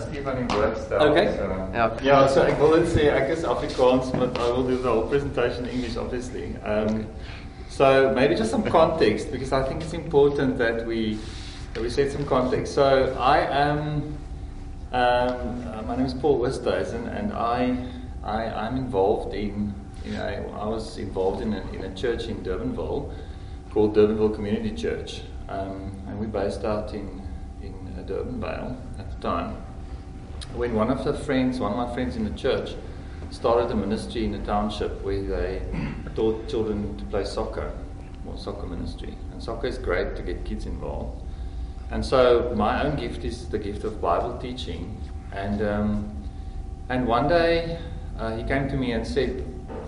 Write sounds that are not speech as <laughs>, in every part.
Stefan in woord stel. Okay. So. Ja. Ja, so ek wil net sê ek is Afrikaans, but I will do the whole presentation in English obviously. Um, so maybe just some context because I think it's important that we that we set some context. So I am um, uh, my name is Paul Westhuizen and I I I'm involved in you know I was involved in a, in a church in Durbanville called Durbanville Community Church. Um, and we're based out in in uh, Durbanville at the time when one of the friends, one of my friends in the church, started a ministry in the township where they taught children to play soccer, or soccer ministry. And soccer is great to get kids involved. And so my own gift is the gift of Bible teaching. And um, and one day uh, he came to me and said,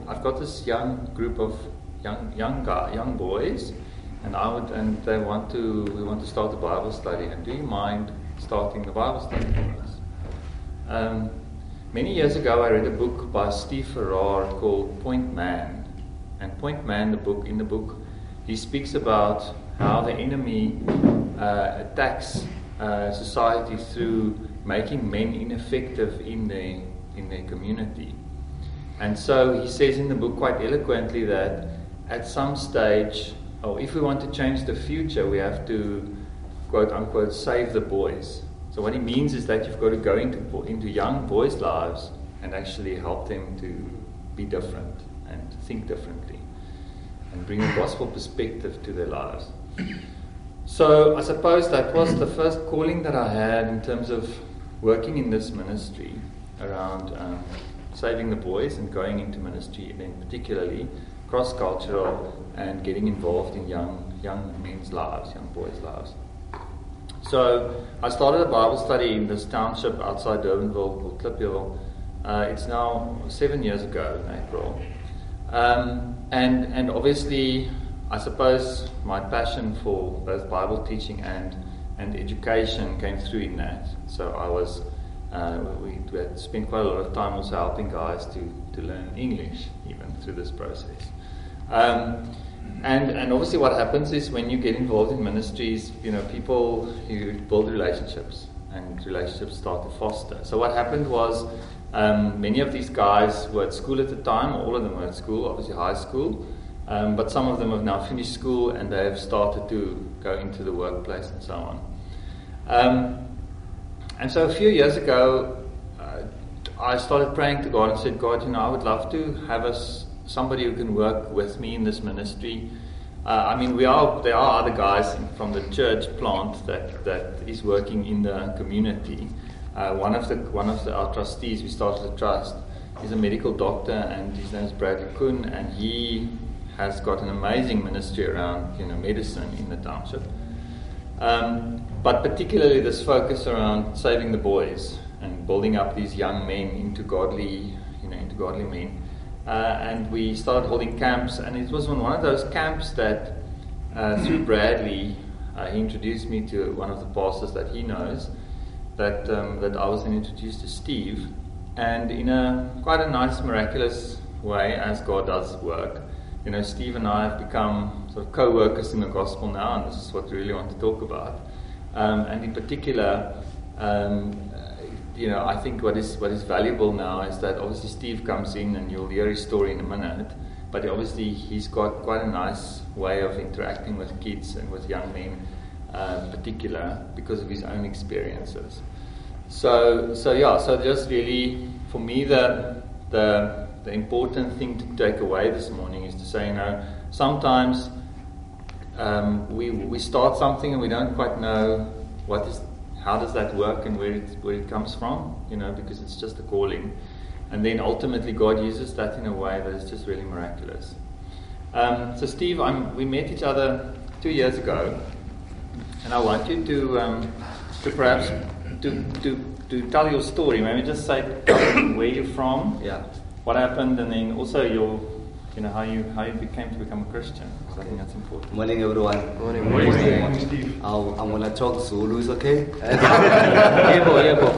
"I've got this young group of young young guy, young boys, and I would and they want to we want to start a Bible study. And do you mind starting the Bible study for us?" Um, many years ago, I read a book by Steve Farrar called Point Man. And Point Man, the book in the book, he speaks about how the enemy uh, attacks uh, society through making men ineffective in their in their community. And so he says in the book quite eloquently that at some stage, or if we want to change the future, we have to quote unquote save the boys. So what he means is that you've got to go into into young boys' lives and actually help them to be different and think differently and bring a gospel perspective to their lives. So I suppose that was the first calling that I had in terms of working in this ministry around um, saving the boys and going into ministry, and then particularly cross-cultural and getting involved in young young men's lives, young boys' lives. So I started a Bible study in this township outside Durbanville called Klipheuwel. Uh, it's now seven years ago in April. Um, and, and obviously, I suppose my passion for both Bible teaching and, and education came through in that. So I was, uh, we, we had spent quite a lot of time also helping guys to, to learn English even through this process. Um, and, and obviously, what happens is when you get involved in ministries, you know, people, you build relationships, and relationships start to foster. So, what happened was um, many of these guys were at school at the time, all of them were at school, obviously high school, um, but some of them have now finished school and they have started to go into the workplace and so on. Um, and so, a few years ago, uh, I started praying to God and said, God, you know, I would love to have us somebody who can work with me in this ministry. Uh, I mean, we are there are other guys from the church plant that, that is working in the community. Uh, one of the one of the, our trustees, we started a trust, is a medical doctor, and his name is Bradley Kuhn, and he has got an amazing ministry around you know medicine in the township. Um, but particularly this focus around saving the boys and building up these young men into godly, you know, into godly men. Uh, and we started holding camps. And it was on one of those camps that, through Bradley, uh, he introduced me to one of the pastors that he knows. That um, that I was then introduced to Steve, and in a quite a nice, miraculous way, as God does work, you know, Steve and I have become sort of co-workers in the gospel now, and this is what we really want to talk about. Um, and in particular, um, you know, I think what is what is valuable now is that obviously Steve comes in, and you'll hear his story in a minute. But obviously he's got quite a nice way of interacting with kids and with young men, uh, in particular, because of his own experiences. So, so yeah, so just really for me the the the important thing to take away this morning is to say, you know, sometimes um, we we start something and we don't quite know what is how does that work and where it, where it comes from, you know, because it's just a calling. And then ultimately, God uses that in a way that is just really miraculous. Um, so, Steve, I'm, we met each other two years ago, and I want you to, um, to perhaps to, to, to tell your story. Maybe just say where you're from, Yeah. what happened, and then also your, you know, how you how you became to become a Christian. Because I think that's important. Morning, everyone. Morning. Morning. I'll, I'm gonna talk Zulu. Is okay? <laughs> Yebo, yebo.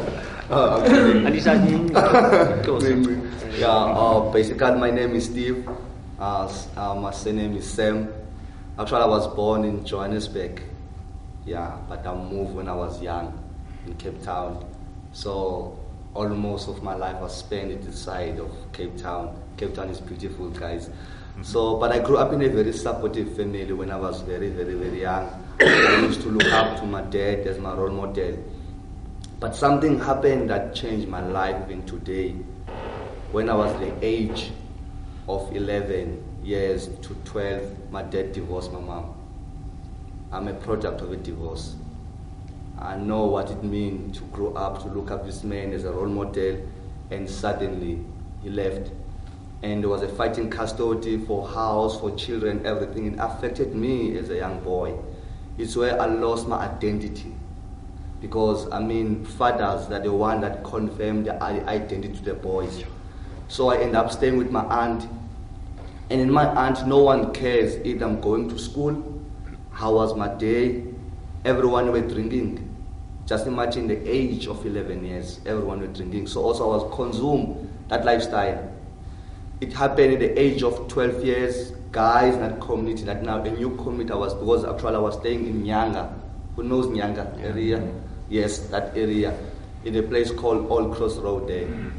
Oh, okay. <laughs> Alisa <laughs> yeah. Uh, basically, my name is Steve. Uh, s- uh, my surname is Sam. Actually, I was born in Johannesburg. Yeah, but I moved when I was young in Cape Town. So almost of my life I spent at the side of Cape Town. Cape Town is beautiful, guys. So, but I grew up in a very supportive family when I was very, very, very young. I used to look up to my dad as my role model. But something happened that changed my life even today. When I was the age of 11 years to 12, my dad divorced my mom. I'm a product of a divorce. I know what it means to grow up, to look up this man as a role model, and suddenly he left. And was a fighting custody for house, for children, everything. It affected me as a young boy. It's where I lost my identity. Because, I mean, fathers are the one that confirm the identity to the boys. So I end up staying with my aunt. And in my aunt, no one cares if I'm going to school, how was my day, everyone were drinking. Just imagine the age of 11 years, everyone were drinking. So also I was consumed that lifestyle. It happened at the age of 12 years, guys in that community, that now a new community I was, because actually I was staying in Nyanga. Who knows Nyanga area? Yes, that area. In a place called Old Cross Road there, mm.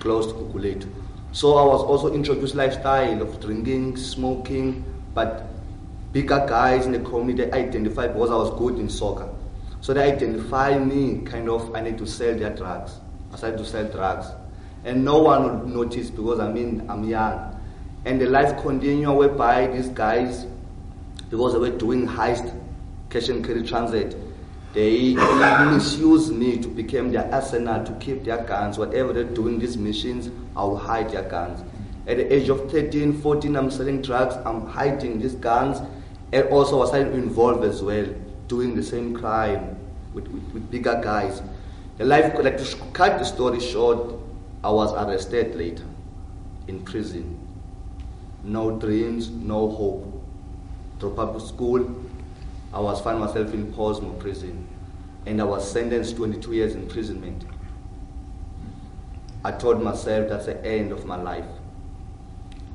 close to Gugulethu. So I was also introduced lifestyle of drinking, smoking, but bigger guys in the community they identify because I was good in soccer. So they identify me kind of I need to sell their drugs. I started to sell drugs. And no one would notice because I mean I'm young. And the life continued whereby these guys, because they were doing heist, cash and carry transit, they <coughs> misuse me to become their arsenal to keep their guns. Whatever they're doing these missions, I will hide their guns. At the age of 13, 14, I'm selling drugs, I'm hiding these guns, and also I was involved as well, doing the same crime with, with, with bigger guys. The life, like to cut the story short, I was arrested later in prison. No dreams, no hope. Drop out of school, I was find myself in Pollsmoor prison, and I was sentenced 22 years imprisonment. I told myself that's the end of my life.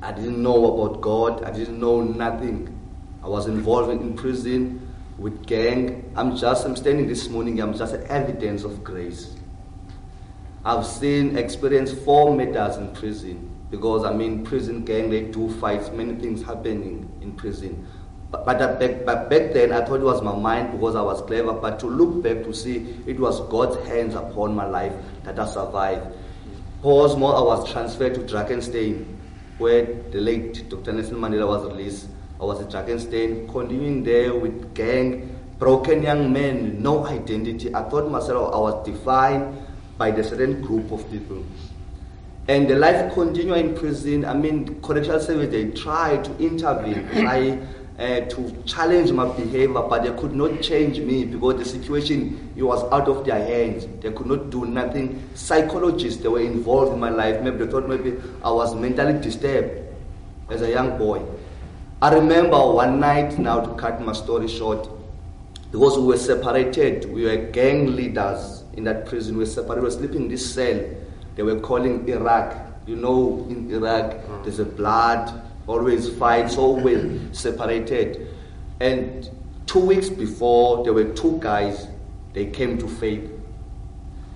I didn't know about God. I didn't know nothing. I was involved in prison with gang. I'm just, I'm standing this morning, I'm just evidence of grace. I've seen, experienced four murders in prison because I mean, prison gang, they do fights, many things happening in prison. But, but, back, but back then, I thought it was my mind because I was clever. But to look back to see, it was God's hands upon my life that I survived. more, I was transferred to Drakenstein, where the late Dr. Nelson Mandela was released. I was at Drakenstein, continuing there with gang, broken young men, no identity. I thought myself I was defined by the certain group of people. And the life continued in prison. I mean, correctional service, they tried to intervene, <clears throat> try uh, to challenge my behavior, but they could not change me because the situation it was out of their hands. They could not do nothing. Psychologists they were involved in my life. Maybe they thought maybe I was mentally disturbed as a young boy. I remember one night now to cut my story short, because we were separated. We were gang leaders in that prison. We separated. We were sleeping in this cell. They were calling Iraq. You know, in Iraq, there's a blood always fight, always separated. And two weeks before, there were two guys, they came to faith,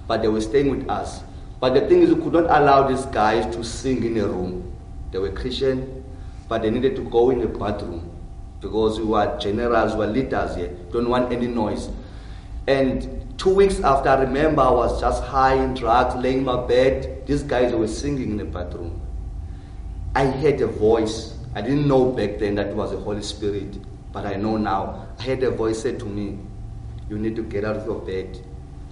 but they were staying with us. But the thing is, we could not allow these guys to sing in a room. They were Christian, but they needed to go in the bathroom because we were generals, we were leaders here, don't want any noise. And two weeks after, I remember I was just high in drugs, laying in my bed. These guys were singing in the bathroom. I heard a voice. I didn't know back then that it was the Holy Spirit, but I know now. I heard a voice say to me, You need to get out of your bed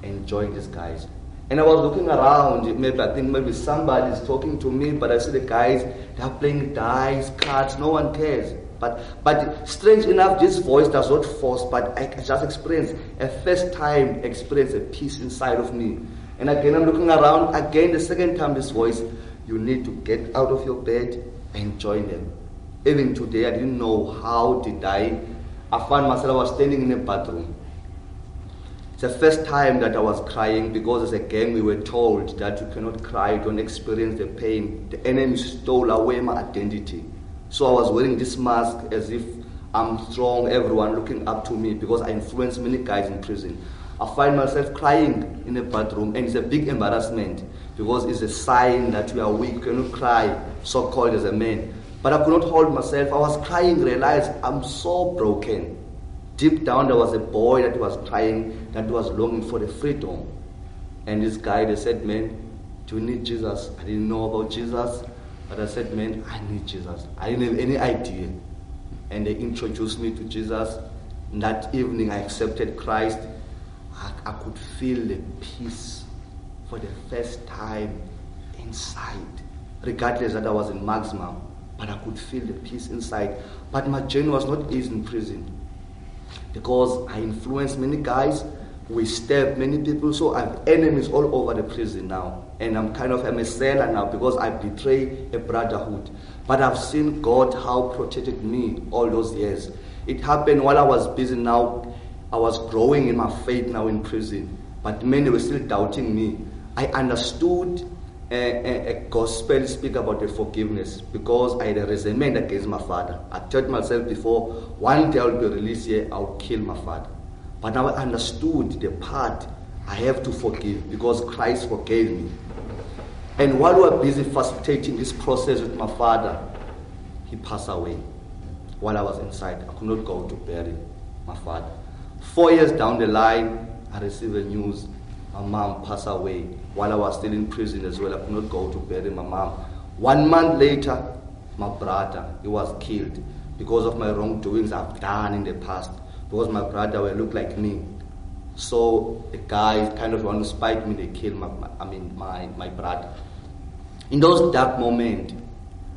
and join these guys. And I was looking around, maybe I think maybe somebody is talking to me, but I see the guys, they are playing dice, cards, no one cares. But but strange enough, this voice does not force, but I just experience a first time experience a peace inside of me. And again I'm looking around, again the second time this voice you need to get out of your bed and join them. Even today, I didn't know how did I. I found myself I was standing in a bathroom. It's the first time that I was crying because as a gang we were told that you cannot cry, don't experience the pain. The enemy stole away my identity. So I was wearing this mask as if I'm strong, everyone looking up to me because I influenced many guys in prison. I find myself crying in a bathroom, and it's a big embarrassment because it's a sign that you are weak, you cannot cry, so called as a man. But I could not hold myself. I was crying, realized I'm so broken. Deep down, there was a boy that was crying, that was longing for the freedom. And this guy, they said, Man, do you need Jesus? I didn't know about Jesus, but I said, Man, I need Jesus. I didn't have any idea. And they introduced me to Jesus. And that evening, I accepted Christ. I, I could feel the peace for the first time inside, regardless that I was in maximum. But I could feel the peace inside. But my journey was not easy in prison because I influenced many guys. We stabbed many people, so I have enemies all over the prison now. And I'm kind of I'm a seller now because I betray a brotherhood. But I've seen God how protected me all those years. It happened while I was busy now. I was growing in my faith now in prison. But many were still doubting me. I understood a, a, a, gospel speak about the forgiveness because I had a resentment against my father. I told myself before, one day I'll be released here, I'll kill my father. But now I understood the part I have to forgive because Christ forgave me. And while we were busy facilitating this process with my father, he passed away while I was inside. I could not go to bury my father. Four years down the line, I received the news my mom passed away while I was still in prison as well. I could not go to bury my mom. One month later, my brother, he was killed because of my wrongdoings I've done in the past. Because my brother will look like me. So the guy kind of want to spite me, they killed my, my, I mean my, my brother. In those dark moments,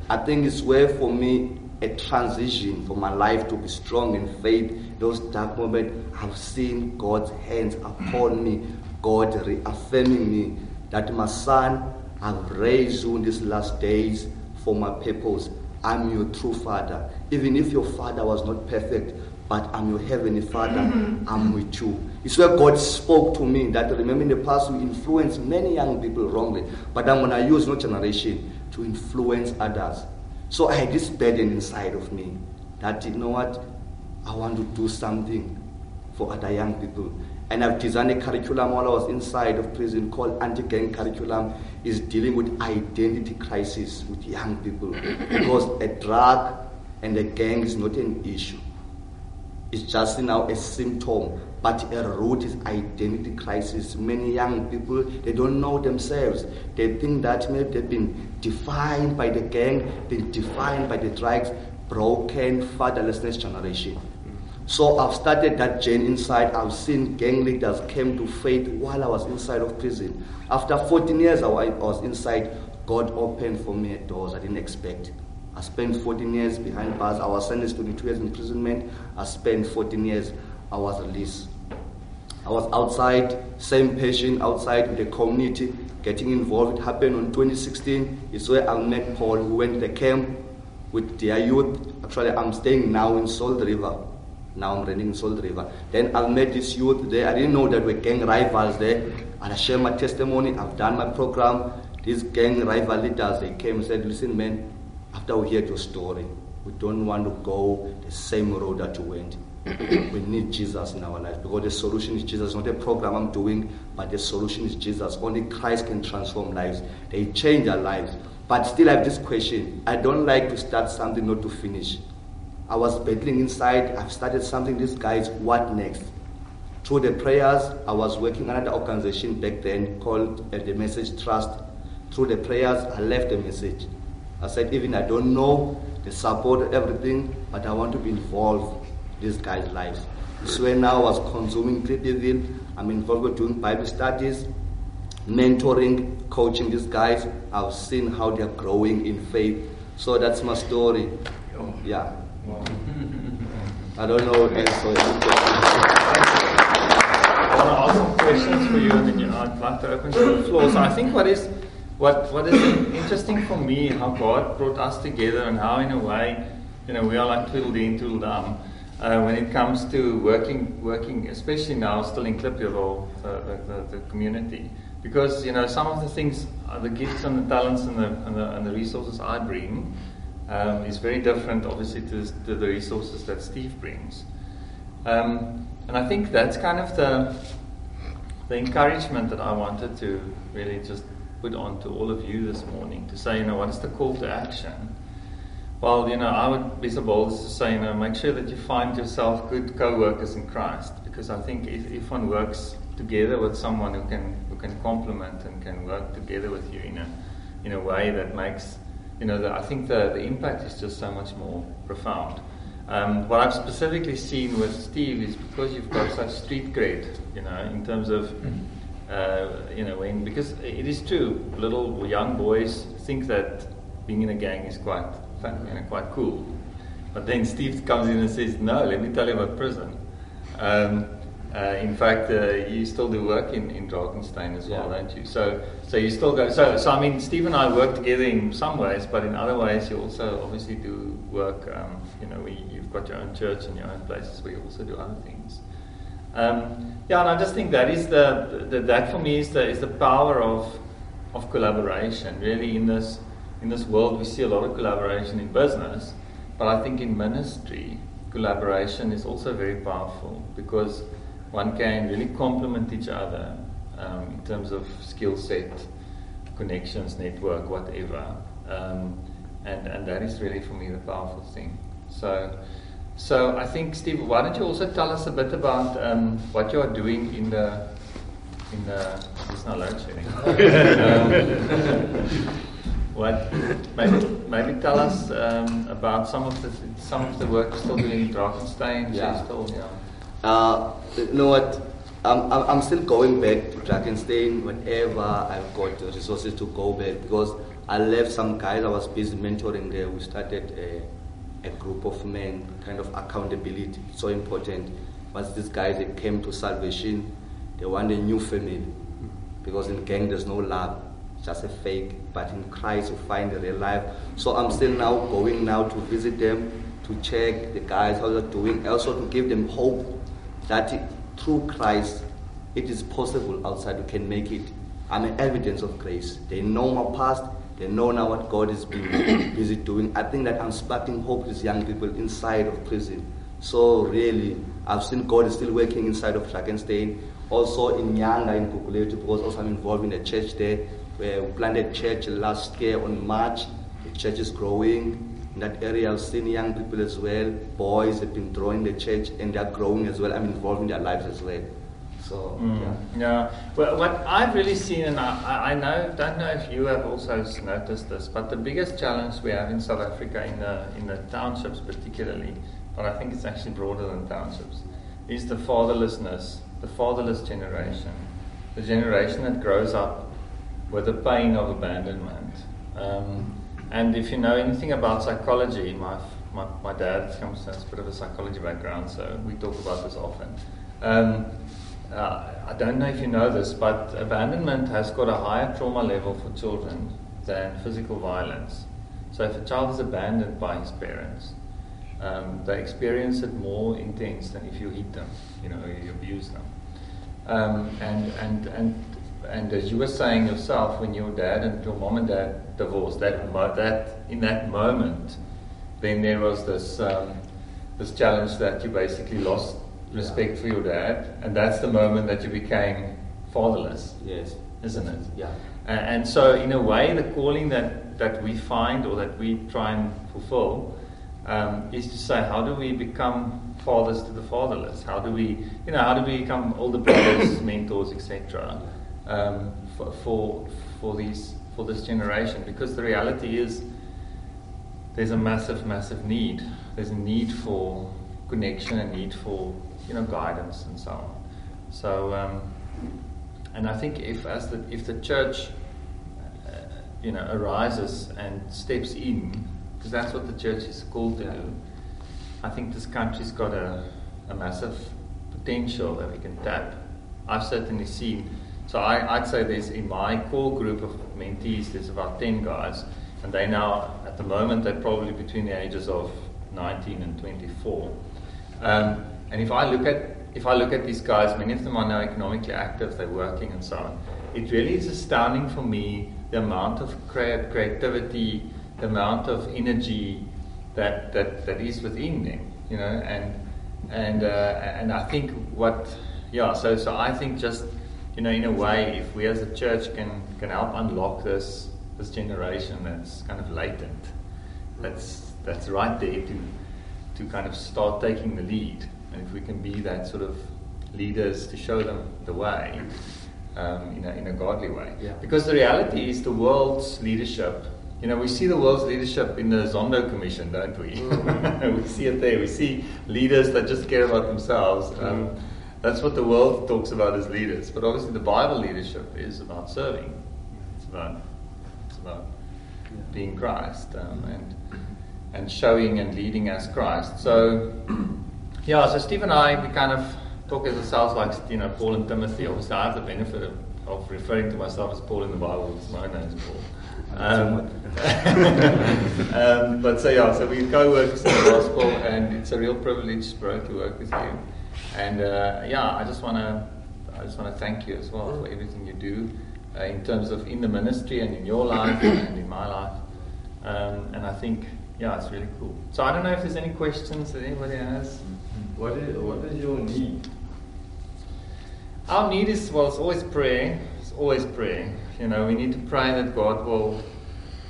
I think it's where for me a transition for my life to be strong in faith. Those dark moments, I've seen God's hands upon me God reaffirming me that my son, I've raised you in these last days for my purpose. I'm your true father. Even if your father was not perfect, but I'm your heavenly father, mm-hmm. I'm with you. It's where God spoke to me that remember in the past we influenced many young people wrongly, but I'm gonna use no generation to influence others. So I had this burden inside of me that you know what? I want to do something for other young people. And I've designed a curriculum while I was inside of prison called anti-gang curriculum is dealing with identity crisis with young people. <coughs> because a drug and a gang is not an issue. It's just now a symptom, but a root is identity crisis. Many young people, they don't know themselves. They think that maybe they've been defined by the gang, been defined by the drugs, broken fatherlessness generation. So I've started that journey inside. I've seen gang leaders came to faith while I was inside of prison. After 14 years I was inside, God opened for me doors I didn't expect. I spent 14 years behind bars. I was sentenced to 22 years imprisonment. I spent 14 years. I was released. I was outside, same patient outside with the community, getting involved. It happened on 2016. It's where I met Paul, who went to the camp with their youth. Actually, I'm staying now in Salt River. Now I'm renting in Salt River. Then I met this youth there. I didn't know that we're gang rivals there. And I share my testimony. I've done my program. These gang rival leaders, they came and said, listen, man, after we heard your story, we don't want to go the same road that you went. we need Jesus in our life because the solution is Jesus, not a program I'm doing, but the solution is Jesus. Only Christ can transform lives. They change our lives. But still, I have this question. I don't like to start something not to finish. I was battling inside. I've started something. These guys, what next? Through the prayers, I was working another organization back then called uh, the Message Trust. Through the prayers, I left a message. I said, even I don't know the support, everything, but I want to be involved in these guys' lives. So now I was consuming Klipheuwel. I'm involved with doing Bible studies, mentoring, coaching these guys. I've seen how they're growing in faith. So that's my story. Yeah. I don't know what else. I want to ask some questions for you, and then you, I'd like to open to the floor. So I think what is what what is interesting for me, how God brought us together, and how in a way, you know, we are like Tweedledee Tweedledum. Uh, when it comes to working, working, especially now, still in Klipheuwel, the, the, the, community, because you know some of the things, uh, the gifts and the talents and the, and the, and the resources I bring, um, is very different, obviously, to, to, the resources that Steve brings. Um, and I think that's kind of the the encouragement that I wanted to really just put on to all of you this morning to say, you know, what is the call to action? Well, you know, I would be so bold as to say, you know, make sure that you find yourself good co-workers in Christ, because I think if, if one works together with someone who can who can complement and can work together with you in a in a way that makes, you know, the, I think the the impact is just so much more profound. Um, what I've specifically seen with Steve is because you've got such street cred, you know, in terms of, uh, you know, when because it is true, little young boys think that being in a gang is quite fun, you know, quite cool. But then Steve comes in and says, "No, let me tell you about prison." Um, uh, in fact, uh, you still do work in, in Drakenstein as well, Yeah. don't you? So, so you still go. So, so I mean, Steve and I work together in some ways, but in other ways, you also obviously do work. Um, you know, we, you've got your own church and your own places where you also do other things. Um, yeah, and I just think that is the, the that for me is the is the power of of collaboration. Really, in this in this world, we see a lot of collaboration in business, but I think in ministry, collaboration is also very powerful because one can really complement each other um, in terms of skill set, connections, network, whatever. Um, and, and that is really for me the powerful thing. So, so I think Steve, why don't you also tell us a bit about um, what you are doing in the in the it's not load <laughs> shedding. um, what maybe maybe tell us um, about some of the some of the work you're still doing in Drakenstein. So Yeah. you're still yeah. Uh, you know what? I'm, I'm still going back to Drakenstein whenever I've got the resources to go back because I left some guys I was busy mentoring there. We started a, a group of men, kind of accountability. It's So important. Once these guys they came to salvation, they want a new family because in gang there's no love, just a fake. But in Christ you find the real life. So I'm still now going now to visit them, to check the guys how they're doing, also to give them hope that it- through Christ it is possible outside you can make it. I'm an evidence of grace. They know my past. They know now what God is <coughs> busy doing. I think that I'm sparking hope these young people inside of prison. So really, I've seen God is still working inside of Drakenstein. Also in Nyanga in Gugulethu because also I'm involved in the church there. Where we planted church last year on March. The church is growing. In that area, I've seen young people as well. Boys have been drawing the church and they're growing as well. I'm involved in their lives as well. So, Mm, yeah. yeah. Well, what I've really seen, and I, I- I know, don't know if you have also noticed this, but the biggest challenge we have in South Africa, in the in the townships particularly, but I think it's actually broader than townships, is the fatherlessness, the fatherless generation, the generation that grows up with the pain of abandonment. Um, and if you know anything about psychology, my, my, my dad comes from a bit of a psychology background, so we talk about this often. Um, uh, I don't know if you know this, but abandonment has got a higher trauma level for children than physical violence. So if a child is abandoned by his parents, um, they experience it more intense than if you hit them, you know, you abuse them. Um, and, and, and, and as you were saying yourself, when your dad and your mom and dad divorced, that, that in that moment, then there was this, um, this challenge that you basically lost respect for your dad, and that's the moment that you became fatherless, Yes. isn't it? Yeah. A- And so, in a way, the calling that, that we find or that we try and fulfill um, is to say, how do we become fathers to the fatherless? How do we, you know, how do we become older brothers, <coughs> mentors, etc. Um, for, for for these for this generation? Because the reality is, there's a massive, massive need. There's a need for connection, a need for you know guidance and so on. So, um, and I think if as the if the church, uh, you know, arises and steps in, because that's what the church is called to do. I think this country's got a, a massive potential that we can tap. I've certainly seen. So I, I'd say there's in my core group of mentees, there's about 10 guys, and they now, at the moment, they're probably between the ages of 19 and 24. Um, and if I look at if I look at these guys, many of them are now economically active, they're working and so on. It really is astounding for me the amount of crea- creativity, the amount of energy that, that, that is within them, you know, and and uh, and I think what yeah, so so I think just you know, in a way, if we as a church can can help unlock this this generation that's kind of latent, that's that's right there to to kind of start taking the lead, and if we can be that sort of leaders to show them the way. Um, in, a, in a godly way. Yeah. Because the reality is the world's leadership you know, we see the world's leadership in the Zondo Commission, don't we? <laughs> we see it there. We see leaders that just care about themselves. Um, that's what the world talks about as leaders. But obviously, the Bible leadership is about serving. It's about, it's about being Christ um, and and showing and leading as Christ. So, yeah. So Steve and I, we kind of talk as ourselves like you know Paul and Timothy. Obviously, I have the benefit of, of referring to myself as Paul in the Bible. It's my name is Paul. Um, <laughs> um, but so yeah, so we co-workers in the gospel, and it's a real privilege, bro, to work with you. And uh, yeah, I just want to, I just want to thank you as well for everything you do uh, in terms of in the ministry and in your life and in my life. Um, and I think, yeah, it's really cool. So I don't know if there's any questions that anybody has. What is, what is your need? Our need is well, it's always prayer. It's always prayer. You know, we need to pray that God will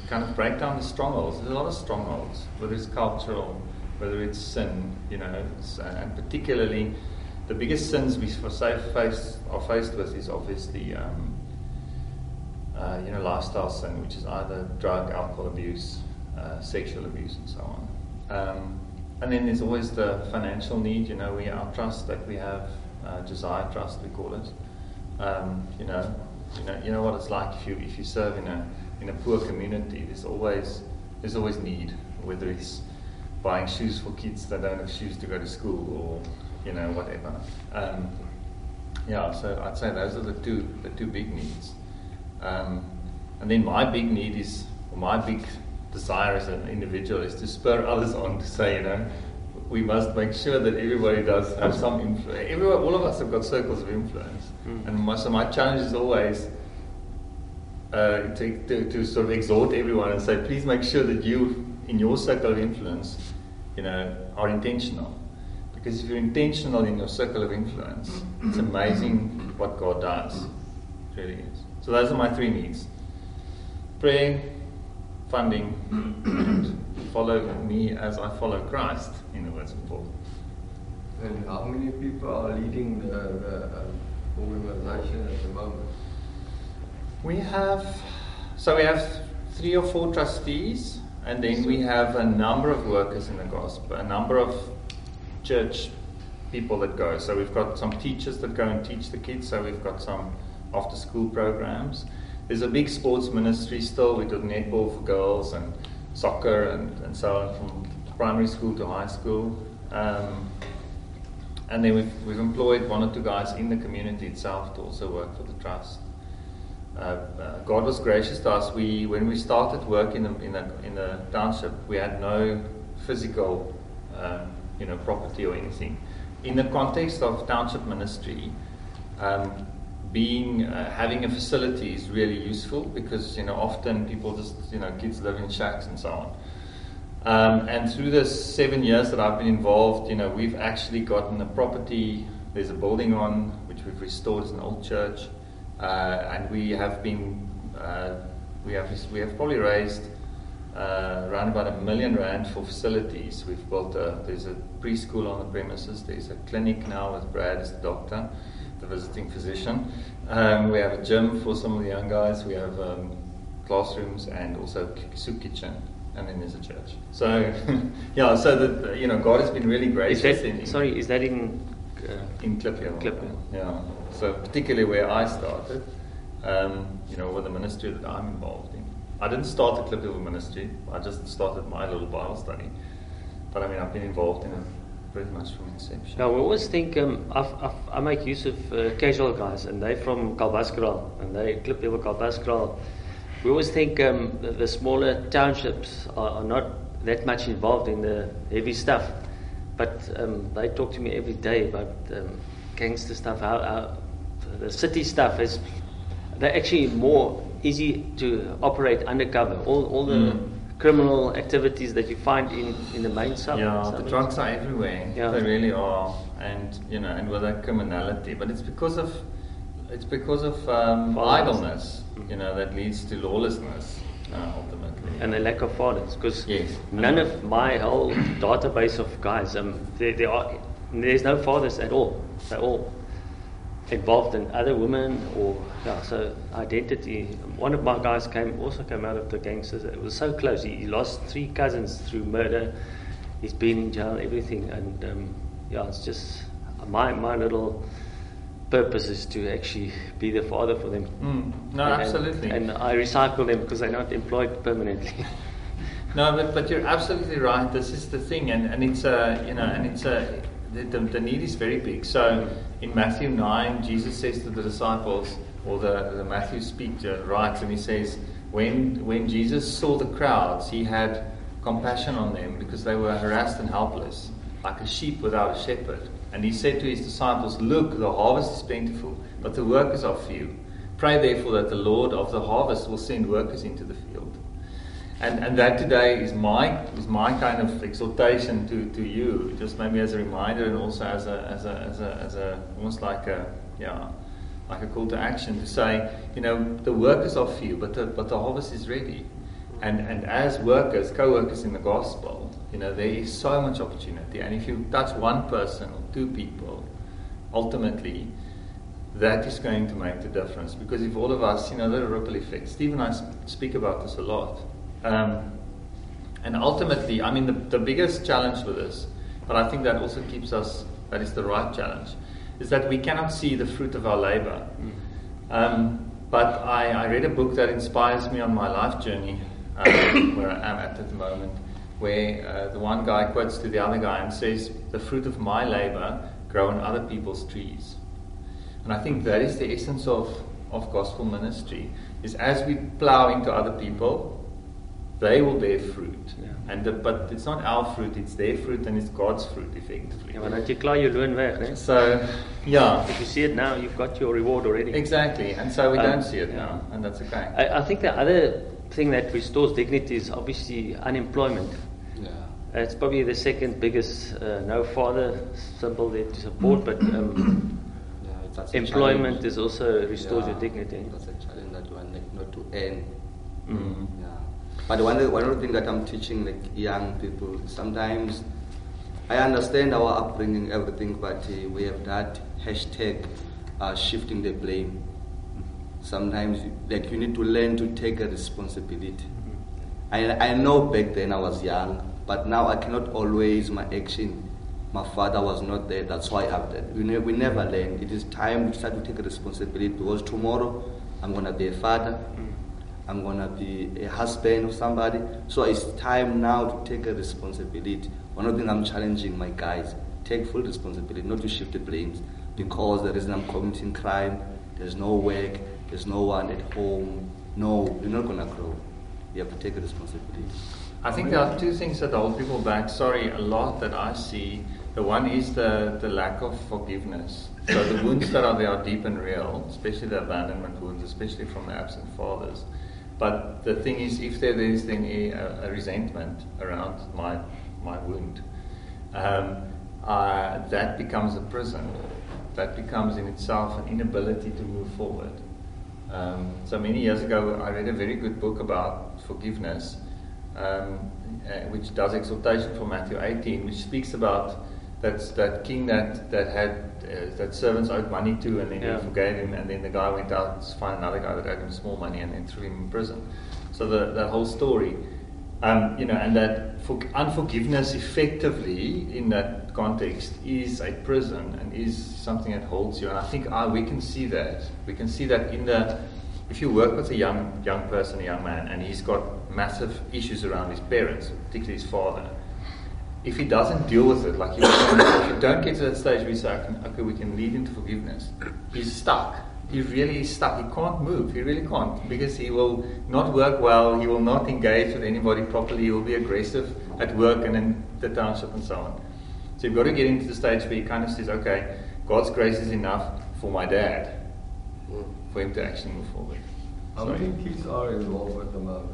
kind of break down the strongholds. There's a lot of strongholds, whether it's cultural, whether it's sin, you know, and particularly the biggest sins we face, are faced with is obviously, um, uh, you know, lifestyle sin, which is either drug, alcohol abuse, uh, sexual abuse, and so on. Um, and then there's always the financial need, you know, we our trust that we have, uh, Josiah trust we call it. Um, you know, you know, you know what it's like if you if you serve in a in a poor community. There's always there's always need, whether it's buying shoes for kids that don't have shoes to go to school, or you know whatever. Um, yeah, so I'd say those are the two the two big needs. Um, and then my big need is, my big desire as an individual is to spur others on to say, you know, we must make sure that everybody does have some influence. Everyone, all of us have got circles of influence. Mm. And my, so my challenge is always uh, to, to, to, sort of exhort everyone and say, please make sure that you, in your circle of influence, you know, are intentional. Because if you're intentional in your circle of influence, it's amazing what God does. It really is. So those are my three needs. Praying, funding, and follow me as I follow Christ, in the words of Paul. And how many people are leading the, the uh, organization at the moment? We have, so we have three or four trustees, and then we have a number of workers in the gospel, a number of church people that go. So we've got some teachers that go and teach the kids, so we've got some after school programs. There's a big sports ministry still. We do netball for girls and soccer and, and so on from primary school to high school. Um, and then we've, we've employed one or two guys in the community itself to also work for the trust. Uh, uh, God was gracious to us. We, when we started work in the, in the, in the township, we had no physical, um, you know, property or anything. In the context of township ministry, um, being uh, having a facility is really useful because you know often people just you know kids live in shacks and so on. Um, and through the seven years that I've been involved, you know we've actually gotten a property. There's a building on which we've restored as an old church, uh, and we have been uh, we have we have probably raised uh, around about a million rand for facilities. We've built a there's a preschool on the premises. There's a clinic now with Brad as the doctor the visiting physician. Um, we have a gym for some of the young guys. We have um, classrooms and also soup kitchen. And then there's a church. So, <laughs> yeah, so that, you know, God has been really gracious. Is that, in, sorry, is that in... Uh, in Klipheuwel. Klipheuwel. Yeah. So particularly where I started, um, you know, with the ministry that I'm involved in. I didn't start the Klipheuwel ministry. I just started my little Bible study. But I mean, I've been involved in it pretty much from inception. Now, we always think um, I've, I've, i make use of uh, casual guys, and they're from Kalbaskraal, and they clip over Kalbaskraal. We always think um, the, the, smaller townships are, are, not that much involved in the heavy stuff, but um, they talk to me every day about um, gangster stuff. How, how, the city stuff is they're actually more easy to operate undercover. All, all the mm criminal activities that you find in, in the main sub. Yeah, the drugs are everywhere. Yeah. They really are, and you know, and with that criminality. But it's because of it's because of um, idleness, you know, that leads to lawlessness uh, ultimately. and a lack of fathers because Yes. none of my whole database of guys um there, there are there's no fathers at all they're all involved in other women or yeah so identity. One of my guys came also came out of the gangsters. It was so close. He, he lost three cousins through murder. He's been in jail everything. And um, yeah it's just my my little purpose is to actually be the father for them. Mm, no, And- absolutely. and I recycle them because they're not employed permanently. <laughs> No, but, but you're absolutely right. This is the thing, and, and it's a you know, and it's a the, the, the need is very big. So in Matthew nine, Jesus says to the disciples, or the, the Matthew speak uh, writes, and he says, when when Jesus saw the crowds, he had compassion on them because they were harassed and helpless, like a sheep without a shepherd. And he said to his disciples, Look, the harvest is plentiful, but the workers are few. Pray therefore that the Lord of the harvest will send workers into the field. And, and that today is my is my kind of exhortation to, to you, just maybe as a reminder and also as a as a as a, as a almost like a yeah like a call to action to say, you know, the workers are few, but the but the harvest is ready. And and as workers, co-workers in the gospel, you know, there is so much opportunity. And if you touch one person or two people, ultimately that is going to make the difference. Because if all of us, you know, the ripple effect. Steve and I sp- speak about this a lot. Um, and ultimately, I mean, the, the biggest challenge with this, but I think that also keeps us, that is the right challenge, is that we cannot see the fruit of our labor. Um, but I, I read a book that inspires me on my life journey, um, <coughs> where I am at at the moment, where uh, the one guy quotes to the other guy and says, The fruit of my labor grow on other people's trees. And I think that is the essence of, of gospel ministry, is as we plow into other people, they will bear fruit. Yeah. And the, but it's not our fruit, it's their fruit and it's God's fruit, effectively. Ja, want dan jy klaar jou loon weg, né? So, yeah, If you see it now, you've got your reward already. exactly. And so we Um, don't see it yeah. now, and that's okay. I, I think the other thing that restores dignity is obviously unemployment. Yeah. It's probably the second biggest uh, no father symbol there to support, but um, Yeah, that's employment is also restores Yeah, your dignity. That's a challenge that one like not to earn. Mm. But one of the- one things that I'm teaching like young people sometimes I understand our upbringing, everything, but uh, we have that hashtag uh, shifting the blame. Sometimes like you need to learn to take a responsibility. I, I know back then I was young, but now I cannot always my action. My father was not there, that's why I acted. We, ne- we never learn. It is time to start to take a responsibility because tomorrow I'm gonna be a father, I'm gonna be a husband of somebody. So it's time now to take a responsibility. One of the things I'm challenging my guys, take full responsibility, not to shift the blames. Because the reason I'm committing crime, there's no work, there's no one at home. No, you're not gonna grow. You have to take a responsibility. I think there are two things that hold people back. Sorry, a lot that I see. The one is the, the lack of forgiveness. So the wounds that are there are deep and real, especially the abandonment wounds, especially from the absent fathers. But the thing is, if there is then a, a resentment around my my wound, um, uh, that becomes a prison. That becomes in itself an inability to move forward. Um, so many years ago, I read a very good book about forgiveness, um, uh, which does exhortation from Matthew 18, which speaks about that that king that that had uh, that servants owed money to, and then Yeah. he forgave him, and then the guy went out to find another guy that owed him small money, and then threw him in prison. So the, that whole story, um, you know, and that for, unforgiveness effectively in that context is a prison and is something that holds you. And I think ah, we can see that. We can see that in the if you work with a young young person, a young man, and he's got massive issues around his parents, particularly his father. If he doesn't deal with it, like <coughs> if you don't get to that stage where you say, okay, we can lead into forgiveness, he's stuck. He really is stuck. He can't move. He really can't because he will not work well. He will not engage with anybody properly. He will be aggressive at work and in the township and so on. So you've got to get into the stage where he kind of says, okay, God's grace is enough for my dad, for him to actually move forward. How Sorry. many kids are involved at the moment?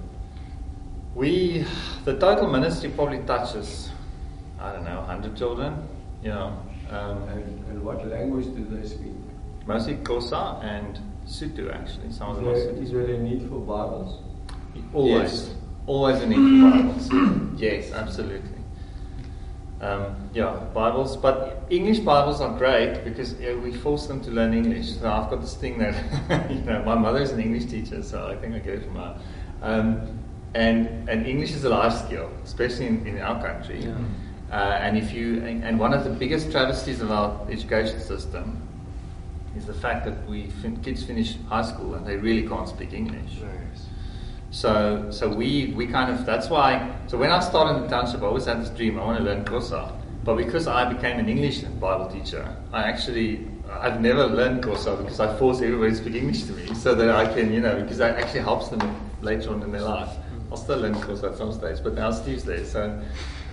We, the total ministry probably touches, I don't know, 100 children. You know, um, And, and what language do they speak? mostly Xhosa and Sotho actually. Some of Is them are there, there a need for Bibles? Always. Yes. Always a need for Bibles. <coughs> yes, absolutely. Um, yeah, Bibles, but English Bibles are great because uh, we force them to learn English. So I've got this thing that, <laughs> you know, my mother is an English teacher, so I think I get it from her. Um, and, and English is a life skill, especially in, in our country. Yeah. Uh, and if you, and, and one of the biggest travesties of our education system is the fact that we fin- kids finish high school and they really can't speak English. So, so we, we kind of, that's why, so when I started in the township, I always had this dream, I want to learn Xhosa. But because I became an English Bible teacher, I actually, I've never learned Xhosa because I force everybody to speak English to me so that I can, you know, because that actually helps them later on in their life. I'll still learn Xhosa at some stage, but now Steve's there, so.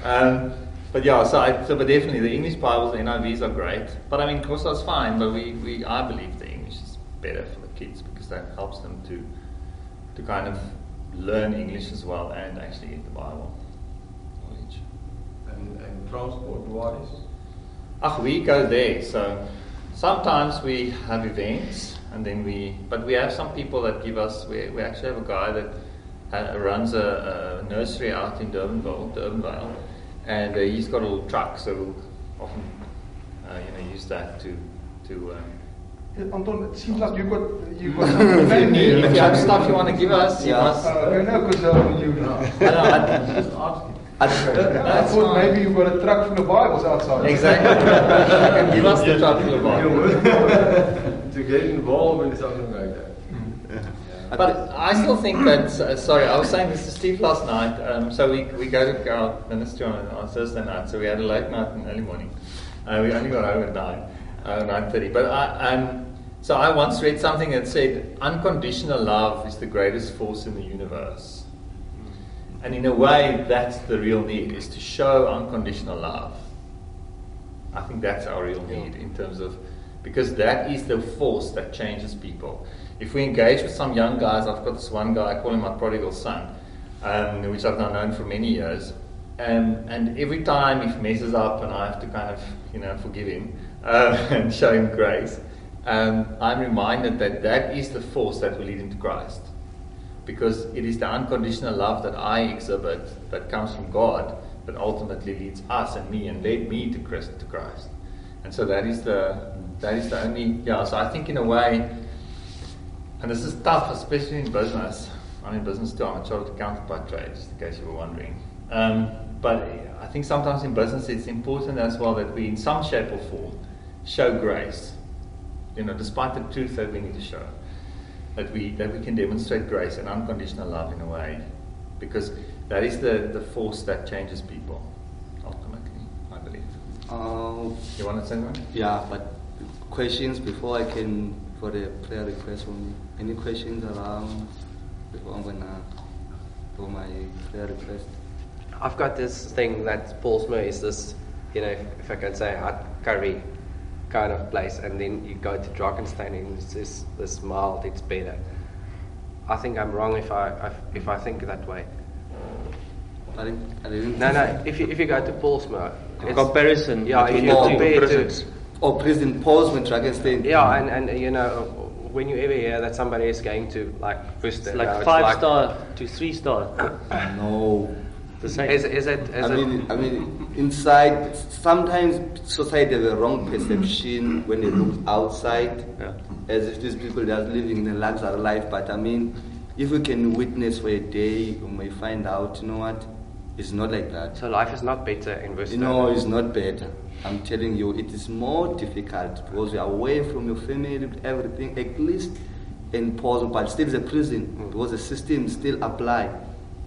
Um, but yeah, so, I, so but definitely the English Bibles, the NIVs are great. But I mean, Xhosa is fine, but we, we, I believe the English is better for the kids because that helps them to, to kind of learn English as well and actually get the Bible knowledge. And, and transport wise? Ach, we go there. So sometimes we have events, and then we. But we have some people that give us. We, we actually have a guy that uh, runs a, a nursery out in Durbanville, Durbanville, and uh, he's got a little truck, so we'll often, uh, you know, use that to to. Um, Anton, it seems like you've got you've got if you planned need, here. if you have stuff you want to give us, you Yeah. must. Uh, I know because uh, you. <laughs> I know, I- Just asking. I, I That's thought fine. maybe you've got a truck full of Bibles outside. Exactly. <laughs> You can give us the truck full of Bible. <laughs> to get involved in something like that. But I still think that, uh, sorry, I was saying this to Steve last night. Um, so we, we go to our ministry on, on Thursday night, so we had a late night and early morning. Uh, we only got home at 9, uh, 9.30. But I, um, so I once read something that said, unconditional love is the greatest force in the universe. And in a way, that's the real need, is to show unconditional love. I think that's our real need in terms of, because that is the force that changes people. If we engage with some young guys, I've got this one guy, I call him my prodigal son, um, which I've now known for many years. Um, and every time he messes up and I have to kind of, you know, forgive him uh, <laughs> and show him grace, um, I'm reminded that that is the force that will lead him to Christ. Because it is the unconditional love that I exhibit that comes from God that ultimately leads us and me and led me to Christ. To Christ. And so that is the that is the only yeah. So I think in a way, and this is tough, especially in business. I'm in business too. I'm a chartered accountant by trade, just in case you were wondering. Um, but I think sometimes in business it's important as well that we, in some shape or form, show grace. You know, despite the truth that we need to show, that we that we can demonstrate grace and unconditional love in a way, because that is the, the force that changes people. Ultimately, I believe. uh, You want to say something? yeah, but questions before I can for the prayer request from you. Any questions around before I'm gonna do my prayer request? I've got this thing that Pollsmoor is this, you know, if, if I can say hot curry kind of place, and then you go to Drakenstein and it's this, this mild, it's better. I think I'm wrong if I if I think that way. I didn't. I didn't No, no. If you if you go to Pollsmoor, A comparison Yeah, if you the two compare to prisons. Oh, President Paul's when Drakenstein. yeah, and and you know when you ever hear that somebody is going to like Worcester, It's like now, five star to three star. <coughs> No. The same. Is, is it? Is I it mean, I mean, inside, sometimes society have a wrong perception when they look outside, Yeah. as if these people are living in a luxury life. But I mean, if we can witness for a day, we may find out, you know what, it's not like that. so life is not better in Worcester. You know, it's not better. I'm telling you, it is more difficult because you are away from your family, everything, at least in prison, but still the prison mm. because the system still apply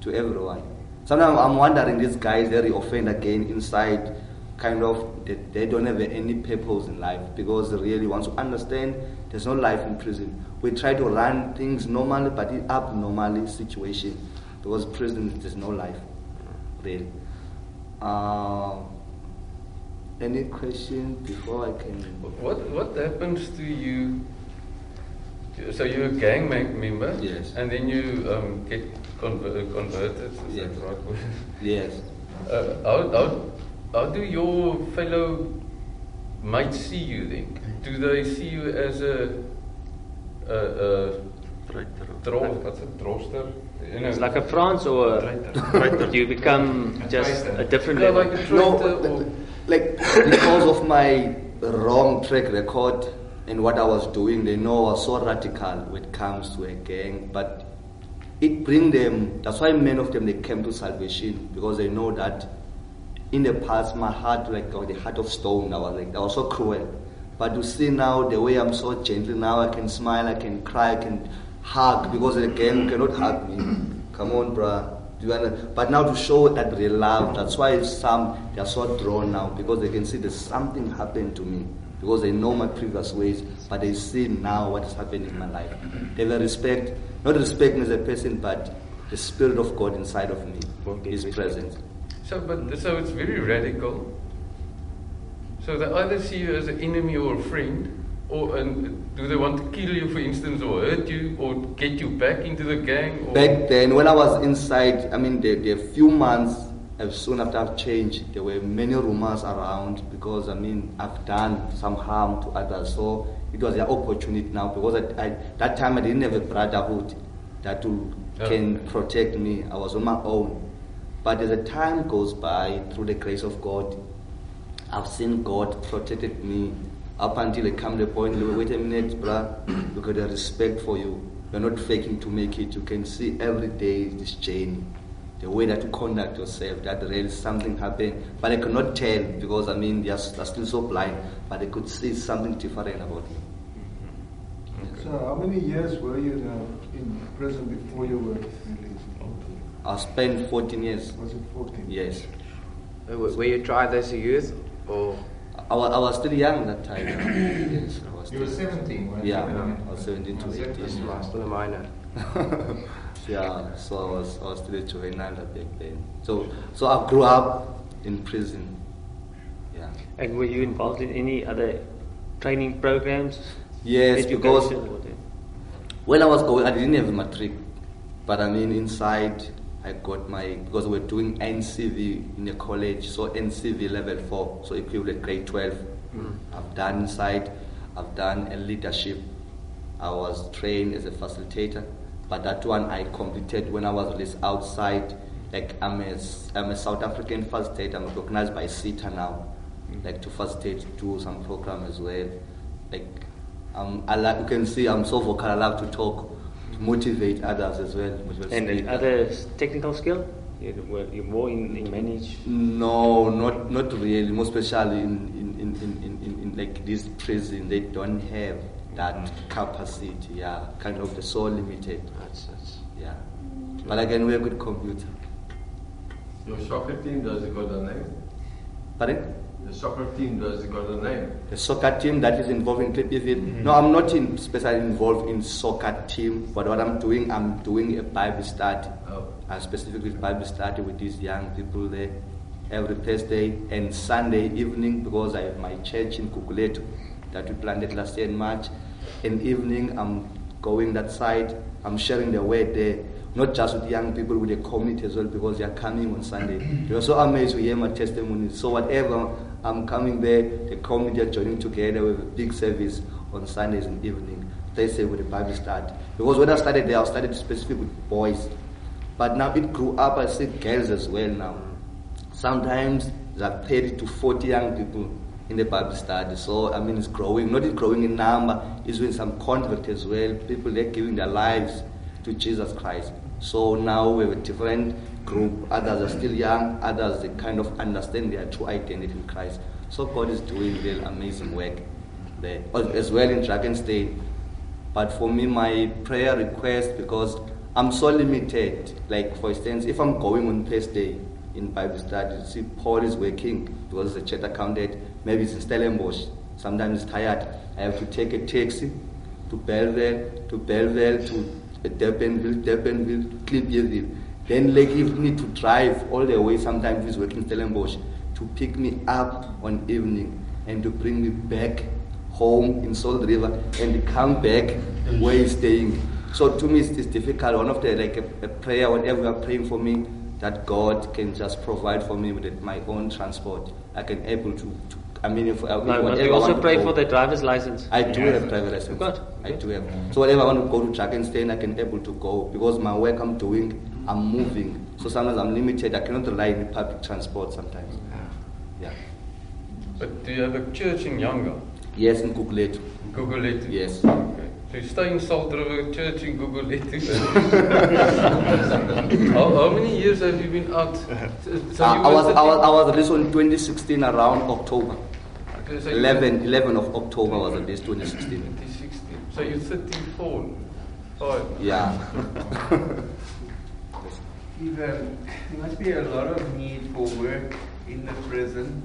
to everyone. Sometimes I'm wondering these guys, they offend again inside, kind of, they, they don't have any purpose in life because they really want to understand there's no life in prison. We try to run things normally, but it's abnormally situation because prison, there's no life, really. Uh, any question before I can? What what happens to you? So you're a gang mem- member, Yes. and then you um, get conver- converted. Is Yes. that right? <laughs> Yes. Uh, how, how, how do your fellow might see you then? Do they see you as a, a, a dro, what's it, droster? You know, It's like a France or a, you become just a different level. like a No, or like because of my wrong track record and what I was doing, they know I was so radical when it comes to a gang. But it bring them. That's why many of them they came to salvation because they know that in the past my heart like or the heart of stone. I was like I was so cruel. But to see now the way I'm so gentle now, I can smile, I can cry, I can hug because the gang cannot hug me. Come on, bruh. Do you understand? But now to show that real love, that's why some they are so drawn now because they can see there's something happened to me because they know my previous ways, but they see now what is happening in my life. They will respect, not respect me as a person, but the spirit of God inside of me is present. So, but so it's very radical. So they either see you as an enemy or a friend, or and do they want to kill you, for instance, or hurt you, or get you back into the gang? Or Back then, when I was inside, I mean, the, the few months uh, soon after I've changed, there were many rumors around because, I mean, I've done some harm to others. So it was an opportunity now because I, I, that time I didn't have a brotherhood that will, can protect me. I was on my own. But as the time goes by, through the grace of God, I've seen God protected me up until it come to the point, wait a minute, bruh, you got a respect for you. You're not faking to make it. You can see every day this journey. The way that you conduct yourself, that really something happened. But I could not tell because I mean they're, they're still so blind, but they could see something different about me. So how many years were you in prison before you were released? I spent 14 years. Was it 14? Yes. Uh, w- Were you tried as a youth or I was, I was still young at that time. <clears throat> yes, I was You were still- 17 when Yeah, I was 17 to 18. just still a minor? yeah, so I was, I was still a juvenile back then. So, so I grew up in prison. Yeah. And were you involved in any other training programs? Yes, because Education or whatever? when I was going, I didn't have a matric, but I mean inside I got my because we're doing NCV in the college, so NCV level four, so equivalent grade twelve. I've done inside, I've done a leadership. I was trained as a facilitator, but that one I completed when I was released outside. Like I'm a, I'm a South African facilitator. I'm recognized by SETA now, like to facilitate, do some program as well. Like um, I like, you can see I'm so vocal. I love to talk, to motivate others as well. And speak. other technical skill? You were you more in, in manage? No, not not really. Most especially in in, in, in, in, in, in like this prison, they don't have that mm. capacity. Yeah, kind of the so limited. That's, that's Yeah, but again, we're a good computer. Your soccer team, does it got a name? Pardon? The soccer team, does it got a name? The soccer team that is involved in Klipheuwel. Mm-hmm. No, I'm not in specifically involved in soccer team. But what I'm doing, I'm doing a Bible study. Oh. I specifically Bible study with these young people there every Thursday and Sunday evening because I have my church in Gugulethu that we planted last year in March. In evening, I'm going that side. I'm sharing the word there, not just with young people, with the community as well because they are coming on Sunday. They are so amazed to hear my testimony. So whatever, I'm coming there. The community are joining together with a big service on Sundays and evening. Thursday with the Bible study. Because when I started there, I started specific with boys. But now it grew up, I see girls as well now. Sometimes there are 30 to 40 young people in the Bible study. So, I mean, it's growing. Not it's growing in number, it's doing some convert as well. People, they're giving their lives to Jesus Christ. So now we have a different group. Others are still young, others, they kind of understand their true identity in Christ. So God is doing real amazing work there. As well in Drakenstein. But for me, my prayer request, because I'm so limited, like for instance, if I'm going on Thursday in Bible study, see Paul is working because the church accounted, maybe it's in Stellenbosch, sometimes it's tired. I have to take a taxi to Bellville, to Bellville, to Durbanville, Durbanville, Klipheuwel. Then like if need to drive all the way, sometimes he's working in Stellenbosch, to pick me up on evening and to bring me back home in Salt River and come back where he's staying. So to me, it's, it's difficult. One of the like a, a prayer, whatever you are praying for me, that God can just provide for me with my own transport. I can able to, to I mean, if, uh, No, but whatever we I also want to pray go- for the driver's license. I do Yeah. have driver's license. You've got? I do have. So whenever I want to go to Drakenstein, I can able to go because my work I'm doing, I'm moving. So sometimes I'm limited. I cannot rely on public transport sometimes. Yeah. But do you have a church in Yanga? Yes, in Gugulethu. Gugulethu? Yes. Okay. So you stay in Salt River Church in Gugulethu. <laughs> how, how many years have you been out? So Uh, you I were was I was I was released in 2016 around October. Okay, so 11, 11 of October was released 2016. 2016. So you're 34. Five. Yeah. <laughs> Steve, um, there must be a lot of need for work in the prison.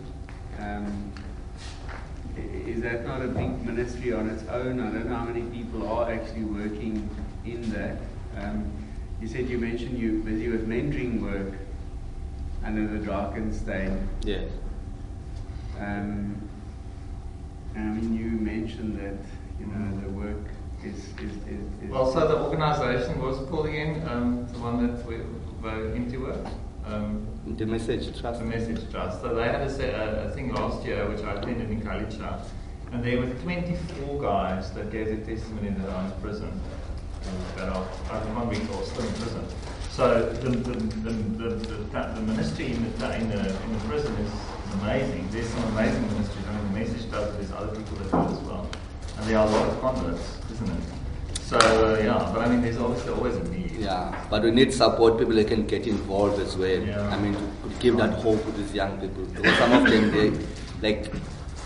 Um, is that not a big ministry on its own? I don't know how many people are actually working in that. Um, you said you mentioned you're busy with mentoring work under the Drakenstein. Yes. Um, I mean, you mentioned that you know the work is is, is, is Well, so the organization was called again, um, the one that we were into work. Um, The message, trust. the Message Trust. So they had a, se- a, a thing last year which I attended in Kalicha, and there were 24 guys that gave their testimony that are in prison, uh, that are after one week or still in prison. So the the, the, the, the, the ministry in the, in the in the prison is amazing. There's some amazing ministries. I mean, the Message Trust. There's other people that do it as well, and there are a lot of converts, isn't it? So uh, yeah, but I mean, there's obviously always a need. Yeah, but we need support. People that can get involved as well. Yeah. I mean, to, give that hope to these young people. Because some of them, they, like,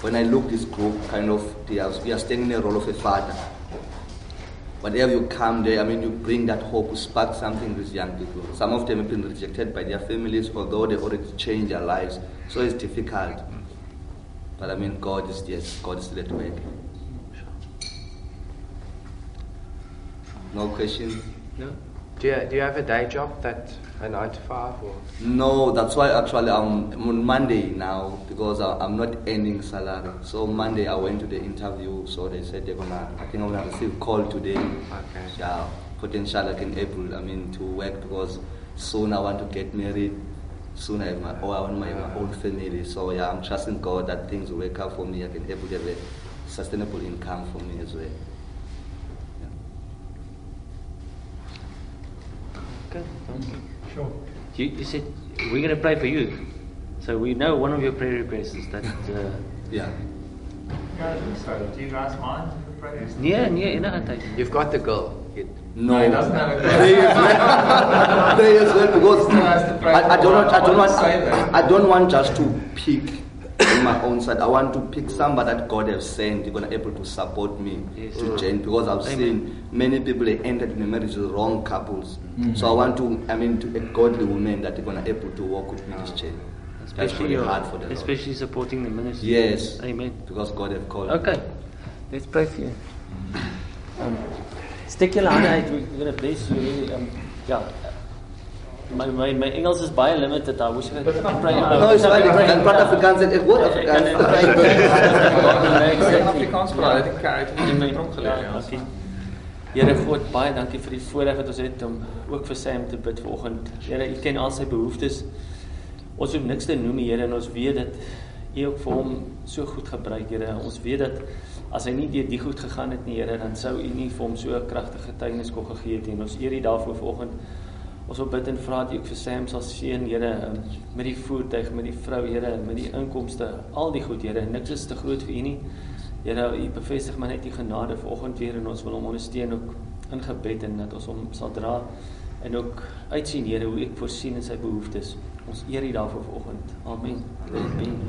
when I look this group, kind of, they are, we are staying in the role of a father. Whenever you come there, I mean, you bring that hope, you spark something with young people. Some of them have been rejected by their families, although they already changed their lives. So it's difficult. But I mean, God is yes, God is still at work. No questions? No. Do you, do you have a day job that a nine to five or? No, that's why actually I'm on Monday now because I, I'm not earning salary. So Monday I went to the interview. So they said they're gonna. I think I'm gonna receive call today. Okay. Yeah, potential like in April. I mean to work because soon I want to get married. Soon I have my oh I want my, my own family. So yeah, I'm trusting God that things will work out for me. I can able to have a sustainable income for me as well. Okay, thank you. Sure. You, you said we're going to pray for you. So we know one of your prayer requests is that. Uh, Yeah. Yeah, I so. Do you guys mind if we pray? nee, nee. You've got the girl. You, No, he doesn't have a Pray as well. Pray as well because to pray I, I don't want. I don't want. want to say that. I don't want just to pick on my own side. I want to pick somebody that God has sent. You're gonna able to support me Yes. to change because I've Amen. seen many people they entered in a marriage with wrong couples. So I want to. I mean, to a godly woman that they're gonna able to walk with me this change. Especially, really your, hard for the Lord. especially supporting the ministry. Yes. Amen. Because God have called. me. Okay, let's pray for you. Um, steek julle hande uit. We're going to bless you. Really. Um, ja. My, my, my Engels is baie limited. I wish I could pray. No, it's fine. Ik kan praat Afrikaans en ek hoor Afrikaans. <laughs> Afrikaans praat. Ek het in tronk geleer. Ja. Dankie. Here God, baie dankie vir die voorreg wat ons het om ook vir Sam te bid vanoggend. Here, U ken al sy behoeftes. Ons hoef niks te noem, Here, en ons weet dat U ook vir hom so goed gebruik, Here. Ons weet dat as hy nie deur die goed gegaan het nie, Here, dan sou U nie vir hom so 'n kragtige getuienis kon gegee het nie. Ons eer U daarvoor vanoggend. Ons wil bid en vra dat U ook vir Sam sal seën, Here, um, met die voertuig, met die vrou, Here, met die inkomste, al die goed, Here. Niks is te groot vir U nie. Here, U bevestig maar net U genade vanoggend weer en ons wil hom ondersteun ook in gebed en dat ons hom sal dra en ook uitsien Here hoe ek voorsien in sy behoeftes. Ons eer U daarvoor vanoggend. Amen. Amen.